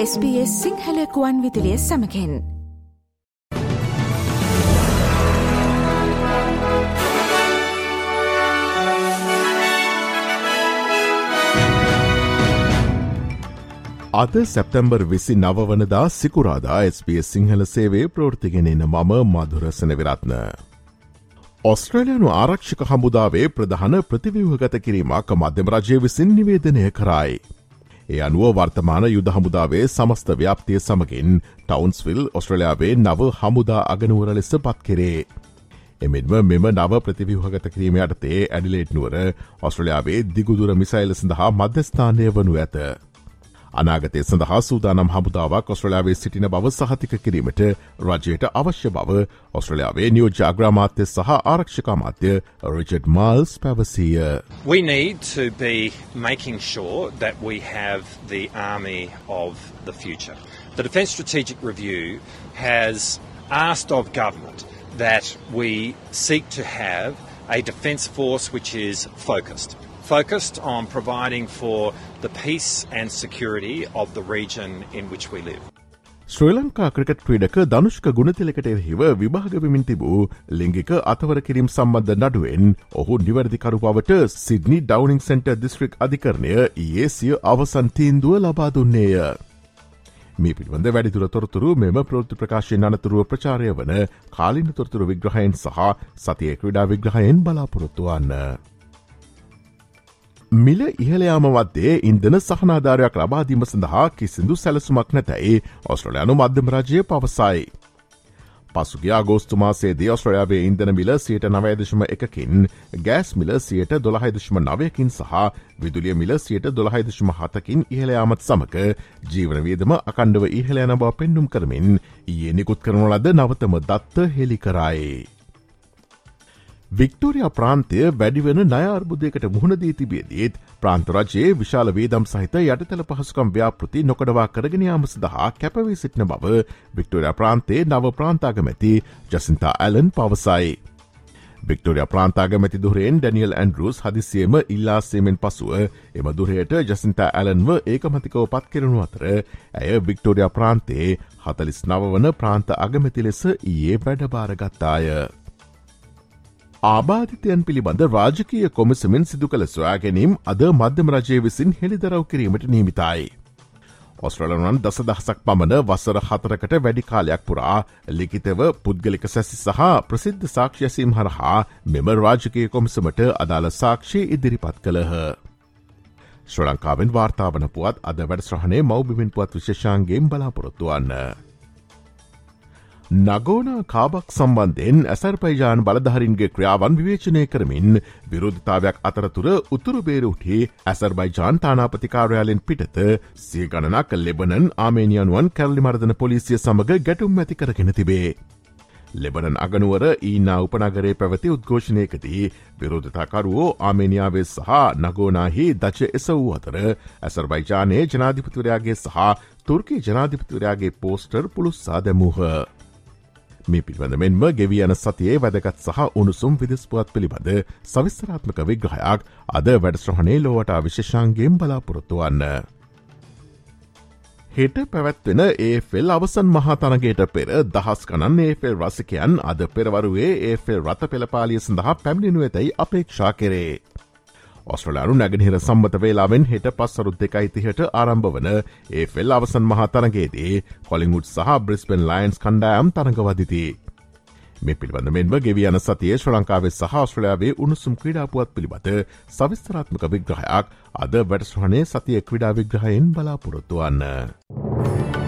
SBS සිංහලකුවන් විදිලිය සමකෙන් අද සැප්තැම්බර් විසි නවවනදා සිකුරාදා SBS සිංහල සේවේ ප්‍රෘතිගෙනෙන මම මදුරසන විරත්න. ඔස්ට්‍රලයානු ආරක්ෂක හමුදාවේ ප්‍රධාන ප්‍රතිවිවහගත කිරීමක් මධ්‍යම රජය විසින් නිවේදනය කරයි. ඒ අනුව වර්තමාන යුද හමුදාවේ සමස්ත ව්‍යාප්තිය සමගින් ටවන්ස්විල් ඔස්ට්‍රලයාාවේ නව හමුදා අගනුවර ලෙස පත් කෙරේ. එමෙන්ම මෙම නව ප්‍රතිවිහගත කිරීම යටතේ ඇඩිලේට්නුවර ඔස්ට්‍රලයාාවේ දිගුදුර මිසයිල සඳහා මධ්‍යස්ථානය වනු ඇත. අනාගතය සඳහා සූදානම් හමුදාවක් ඔස්ට්‍රලයාාවේ සිටින බව සහතික කිරීමට රජයට අවශ්‍ය බව ඔස්ට්‍රලයාාවේ නියෝජ අග්‍රාමාත්‍ය සහ ආරක්ෂකාමාත්‍ය රිචඩ් මල්ස් පැවසීය. We need to be making sure that we have the army of the future. The Defence Strategic Review has asked of government that we seek to have a defence force which is focused. Focused on providing for the peace and security of the region in which we live. Sri Lanka cricket ක්‍රීඩක Danushka ගුණතිලකට එහිව විභාගවිමින් තිබූ ලිංගික අතවර කිරීම් සම්බන්ධ නඩුවෙන් ඔහු නිවැරදිකරුපාවට සිඩ්නි ඩවනිින් සෙන්ට දිස්ත්‍රික් අධිකරණය ඒ සිය අවසන් තීන්දුව ලබා දුන්නේය. මේ පිළිබඳ වැඩිතුර තොරතුරු මෙම ප්‍රෘති ප්‍රකාශයෙන් අනතුරුව ප්‍රචාරය වන කාලින තොරතුරු විග්‍රහයෙන් සහ සතිය ක්‍රඩා විග්‍රහයෙන් බලාපොරොත්තුවන්න. මිල ඉහලයාම වත්තේ ඉන්දන සහනාධාරයක් ලබාදීම සඳහා කිසිදු සැලසුමක් නැතැයි ඔස්ට්‍රලයානු මධ්‍යම රජය පවසයි. පසුගේ අගෝස්තුමාසේදී ඔස්ට්‍රලයාාවේ ඉන්දන මිල සියට නවයදශම එකකින් ගෑස් මිල සියට දොළහයිදශම නවයකින් සහ විදුලිය මිල සියට දොළහයිදශම හතකින් ඉහලයාමත් සමක ජීවනවේදම අකණ්ඩව ඉහලයන බව පෙන්නුම් කරමින් ඒ නිකුත් කරනු ලද නවතම දත්ත හෙළි කරයි. වික්ටෝරිය ප්‍රාන්තය වැඩිවෙන නයාර්බුදයකට මුහුණදී තිබියදීත් ප්‍රාන්තරජයේ විශාල වේදම් සහිත යටතල පහසුකම් ව්‍යාපෘති නොකඩවා කරගෙනයාම සඳහා කැපවී සිටින බව වික්ටෝරිය ප්‍රාන්තේ නව ප්‍රාන්තාගමැති ජසින්තා ඇලන් පවසයි. වික්ටෝරිය ප්‍රාන්තාගමැති දුරෙන් ඩැනියල් ඇන්ඩරුස් හදිසියම ඉල්ලාසේමෙන් පසුව එම දුරයට ජසින්තා ඇලන්ව ඒකමතිකව පත් කෙරනු අතර ඇය වික්ටෝරිය ප්‍රාන්තේ හතලිස් නව වන ප්‍රාන්ත අගමැති ලෙස ඊයේ වැඩබාරගත්තාය. ආබාධිතයන් පිළිබඳ රාජකීය කොමිසමෙන් සිදු කළ සොයා ගැනීම් අද මධ්‍යම රජය විසින් හෙළිදරව් කිරීමට නීමිතයි. ඔස්ට්‍රලනන් දස දහසක් පමණ වසර හතරකට වැඩි කාලයක් පුරා ලිකිතව පුද්ගලික සැසි සහ ප්‍රසිද්ධ සාක්ෂ්‍යසීම් හරහා මෙම රාජකය කොමිසමට අදාළ සාක්ෂි ඉදිරිපත් කළහ. ශ්‍ර ලංකාවෙන් වාර්තාාවන පුවත් අද වැඩස්්‍රහණය මෞබිමින් පුවත් විශෂාන්ගේම් බලාපොරොත්තුවන්න. නගෝනා කාබක් සම්බන්ධයෙන් ඇසර්පයිජාන් බලධහරින්ගේ ක්‍රියාවන් විවේචනය කරමින් විරෝධතාවයක් අතරතුර උතුරු බේරුටේ ඇසර්බයිජාන් තානාපතිකාරයාලෙන් පිටත සිය ගණනක් ලෙබනන් ආමේනියනුවන් කැල්ලි මර්ධන පොලිසිය සමඟ ගැටුම් ඇති කරගෙන තිබේ. ලෙබනන් අගනුවර ඊනා උපනගරේ පැවති උද්ඝෝෂණයකදී විරෝධතාකරුවෝ ආමේනියාවේ සහ නගෝනාහි දච එස වූ අතර ඇසර්බයිජානයේ ජනාධිපතුරයාගේ සහ තුර්කි ජනාධිපතුරයාගේ පෝස්ටර් පුළුස්සා දැමූහ. මේ පිළිබඳ මෙන්ම ගෙවී යන සතියේ වැදගත් සහ උණුසුම් විදිස්පුවත් පිළිබඳ සවිස්තරාත්මක විග්‍රහයක් අද වැඩස්්‍රහණේ ලෝවට විශේෂන්ගේම් බලාපොරොත්තුවන්න. හෙට පැවැත්වෙන ඒෆෙල් අවසන් මහතනගේට පෙර දහස් කනන් ඒෆෙල් රසිකයන් අද පෙරවරුවේ ඒෆෙල් රත පෙළපාලිය සඳහා පැමිණිනු ඇතැයි අපේක්ෂා කරේ. ඔස්ට්‍රලානු නැගනිහිර සම්මත වේලාවෙන් හෙට පස්සරුත් දෙකයි තිහට ආරම්භ වන ඒ ෆෙල් අවසන් මහතරගේදී කොලිංගුඩ් සහ බ්‍රිස්පෙන් ලයින්ස් කණ්ඩායම් තරඟවදිති. මේ පිළිබඳ මෙන්ම ගෙවියන සතියේ ශ්‍ර ලංකාවේ සහ ස්ට්‍රලයාාවේ උණුසුම් ක්‍රඩාපුවත් පිළිබඳ සවිස්තරාත්මක විග්‍රහයක් අද වැඩස්්‍රහණය සතිය ක්‍රඩා විග්‍රහයෙන් බලාපොරොත්තුවන්න.